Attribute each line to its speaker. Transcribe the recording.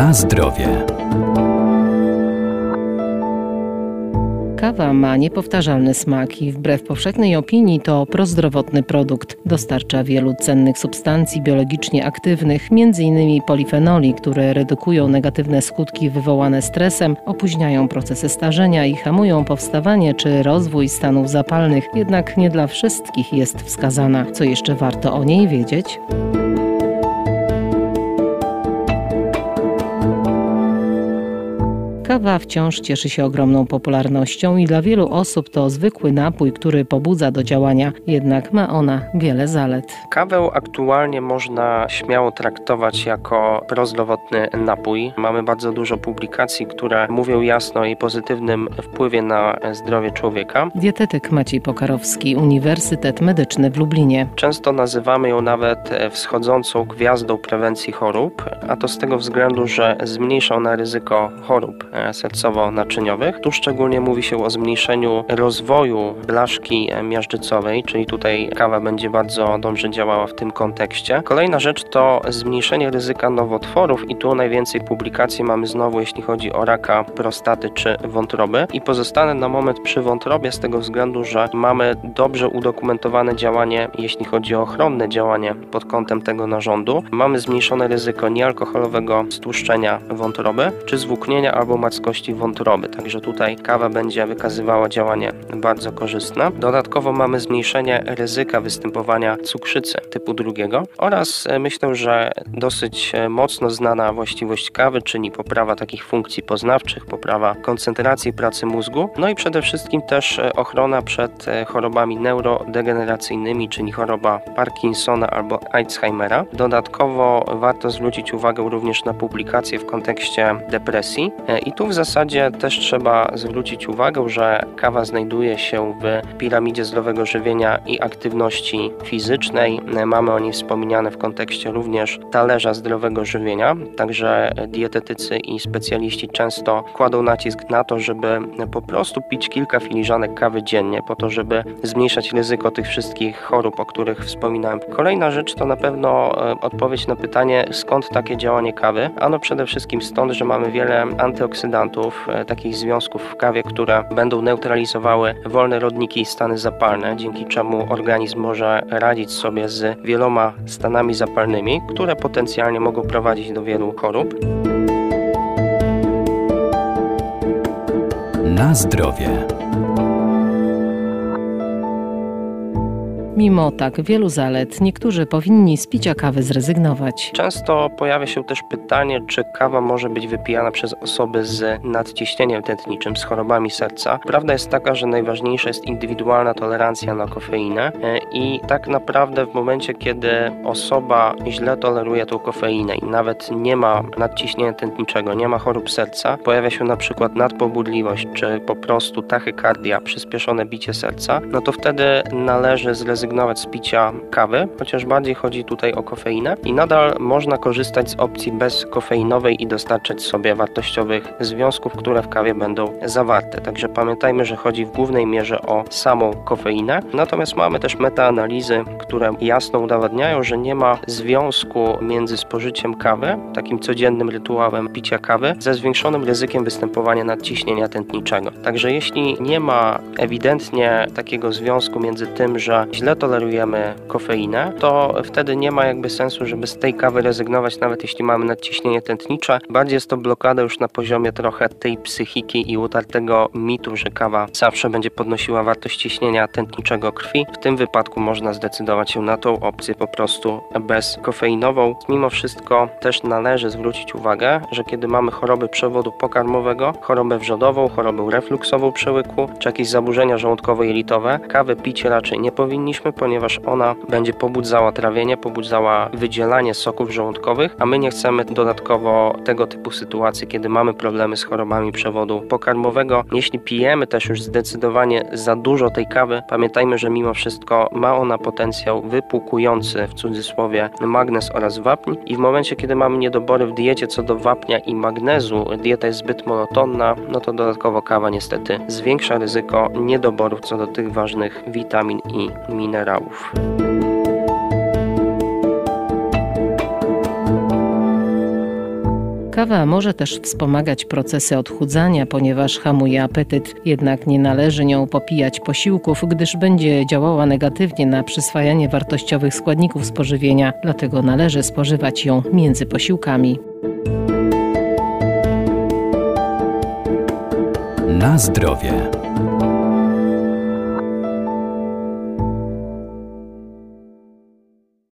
Speaker 1: Na zdrowie. Kawa ma niepowtarzalny smak i wbrew powszechnej opinii to prozdrowotny produkt. Dostarcza wielu cennych substancji biologicznie aktywnych, m.in. polifenoli, które redukują negatywne skutki wywołane stresem, opóźniają procesy starzenia i hamują powstawanie czy rozwój stanów zapalnych. Jednak nie dla wszystkich jest wskazana. Co jeszcze warto o niej wiedzieć? Kawa wciąż cieszy się ogromną popularnością i dla wielu osób to zwykły napój, który pobudza do działania, jednak ma ona wiele zalet.
Speaker 2: Kawę aktualnie można śmiało traktować jako prozdrowotny napój. Mamy bardzo dużo publikacji, które mówią jasno o jej pozytywnym wpływie na zdrowie człowieka.
Speaker 1: Dietetyk Maciej Pokarowski, Uniwersytet Medyczny w Lublinie.
Speaker 2: Często nazywamy ją nawet wschodzącą gwiazdą prewencji chorób, a to z tego względu, że zmniejsza ona ryzyko chorób sercowo-naczyniowych. Tu szczególnie mówi się o zmniejszeniu rozwoju blaszki miażdżycowej, czyli tutaj kawa będzie bardzo dobrze działała w tym kontekście. Kolejna rzecz to zmniejszenie ryzyka nowotworów i tu najwięcej publikacji mamy znowu jeśli chodzi o raka prostaty czy wątroby i pozostanę na moment przy wątrobie z tego względu, że mamy dobrze udokumentowane działanie jeśli chodzi o ochronne działanie pod kątem tego narządu. Mamy zmniejszone ryzyko niealkoholowego stłuszczenia wątroby czy zwłóknienia albo mackości wątroby, także tutaj kawa będzie wykazywała działanie bardzo korzystne. Dodatkowo mamy zmniejszenie ryzyka występowania cukrzycy typu drugiego oraz e, myślę, że dosyć e, mocno znana właściwość kawy, czyli poprawa takich funkcji poznawczych, poprawa koncentracji pracy mózgu, no i przede wszystkim też e, ochrona przed chorobami neurodegeneracyjnymi, czyli choroba Parkinsona albo Alzheimera. Dodatkowo warto zwrócić uwagę również na publikacje w kontekście depresji i tu w zasadzie też trzeba zwrócić uwagę, że kawa znajduje się w piramidzie zdrowego żywienia i aktywności fizycznej. Mamy o niej wspomniane w kontekście również talerza zdrowego żywienia, także dietetycy i specjaliści często kładą nacisk na to, żeby po prostu pić kilka filiżanek kawy dziennie, po to, żeby zmniejszać ryzyko tych wszystkich chorób, o których wspominałem. Kolejna rzecz to na pewno e, odpowiedź na pytanie, skąd takie działanie kawy. Ano przede wszystkim stąd, że mamy wiele antyoksydantów, antyoksydantów, e, takich związków w kawie, które będą neutralizowały wolne rodniki i stany zapalne, dzięki czemu organizm może radzić sobie z wieloma stanami zapalnymi, które potencjalnie mogą prowadzić do wielu chorób.
Speaker 1: Na zdrowie. Mimo tak wielu zalet, niektórzy powinni z picia kawy zrezygnować.
Speaker 2: Często pojawia się też pytanie, czy kawa może być wypijana przez osoby z nadciśnieniem tętniczym, z chorobami serca. Prawda jest taka, że najważniejsza jest indywidualna tolerancja na kofeinę e, i tak naprawdę w momencie, kiedy osoba źle toleruje tą kofeinę i nawet nie ma nadciśnienia tętniczego, nie ma chorób serca, pojawia się na przykład nadpobudliwość, czy po prostu tachykardia, przyspieszone bicie serca, no to wtedy należy zrezygnować zrezygnować z picia kawy, chociaż bardziej chodzi tutaj o kofeinę i nadal można korzystać z opcji bezkofeinowej i dostarczać sobie wartościowych związków, które w kawie będą zawarte. Także pamiętajmy, że chodzi w głównej mierze o samą kofeinę. Natomiast mamy też metaanalizy, które jasno udowadniają, że nie ma związku między spożyciem kawy, takim codziennym rytuałem picia kawy, ze zwiększonym ryzykiem występowania nadciśnienia tętniczego. Także jeśli nie ma ewidentnie takiego związku między tym, że źle tolerujemy kofeinę, to wtedy nie ma jakby sensu, żeby z tej kawy rezygnować, nawet jeśli mamy nadciśnienie tętnicze. Bardziej jest to blokada już na poziomie trochę tej psychiki i utartego mitu, że kawa zawsze będzie podnosiła wartość ciśnienia tętniczego krwi. W tym wypadku można zdecydować się na tą opcję po prostu bezkofeinową. Mimo wszystko też należy zwrócić uwagę, że kiedy mamy choroby przewodu pokarmowego, chorobę wrzodową, chorobę refluksową przełyku, czy jakieś zaburzenia żołądkowo-jelitowe, kawy pić raczej nie powinniśmy, ponieważ ona będzie pobudzała trawienie, pobudzała wydzielanie soków żołądkowych, a my nie chcemy dodatkowo tego typu sytuacji, kiedy mamy problemy z chorobami przewodu pokarmowego. Jeśli pijemy też już zdecydowanie za dużo tej kawy, pamiętajmy, że mimo wszystko ma ona potencjał wypłukujący w cudzysłowie magnez oraz wapń i w momencie, kiedy mamy niedobory w diecie co do wapnia i magnezu, dieta jest zbyt monotonna, no to dodatkowo kawa niestety zwiększa ryzyko niedoborów co do tych ważnych witamin i minerałów minerałów.
Speaker 1: Kawa może też wspomagać procesy odchudzania, ponieważ hamuje apetyt, jednak nie należy nią popijać posiłków, gdyż będzie działała negatywnie na przyswajanie wartościowych składników spożywienia, dlatego należy spożywać ją między posiłkami.
Speaker 3: Na zdrowie.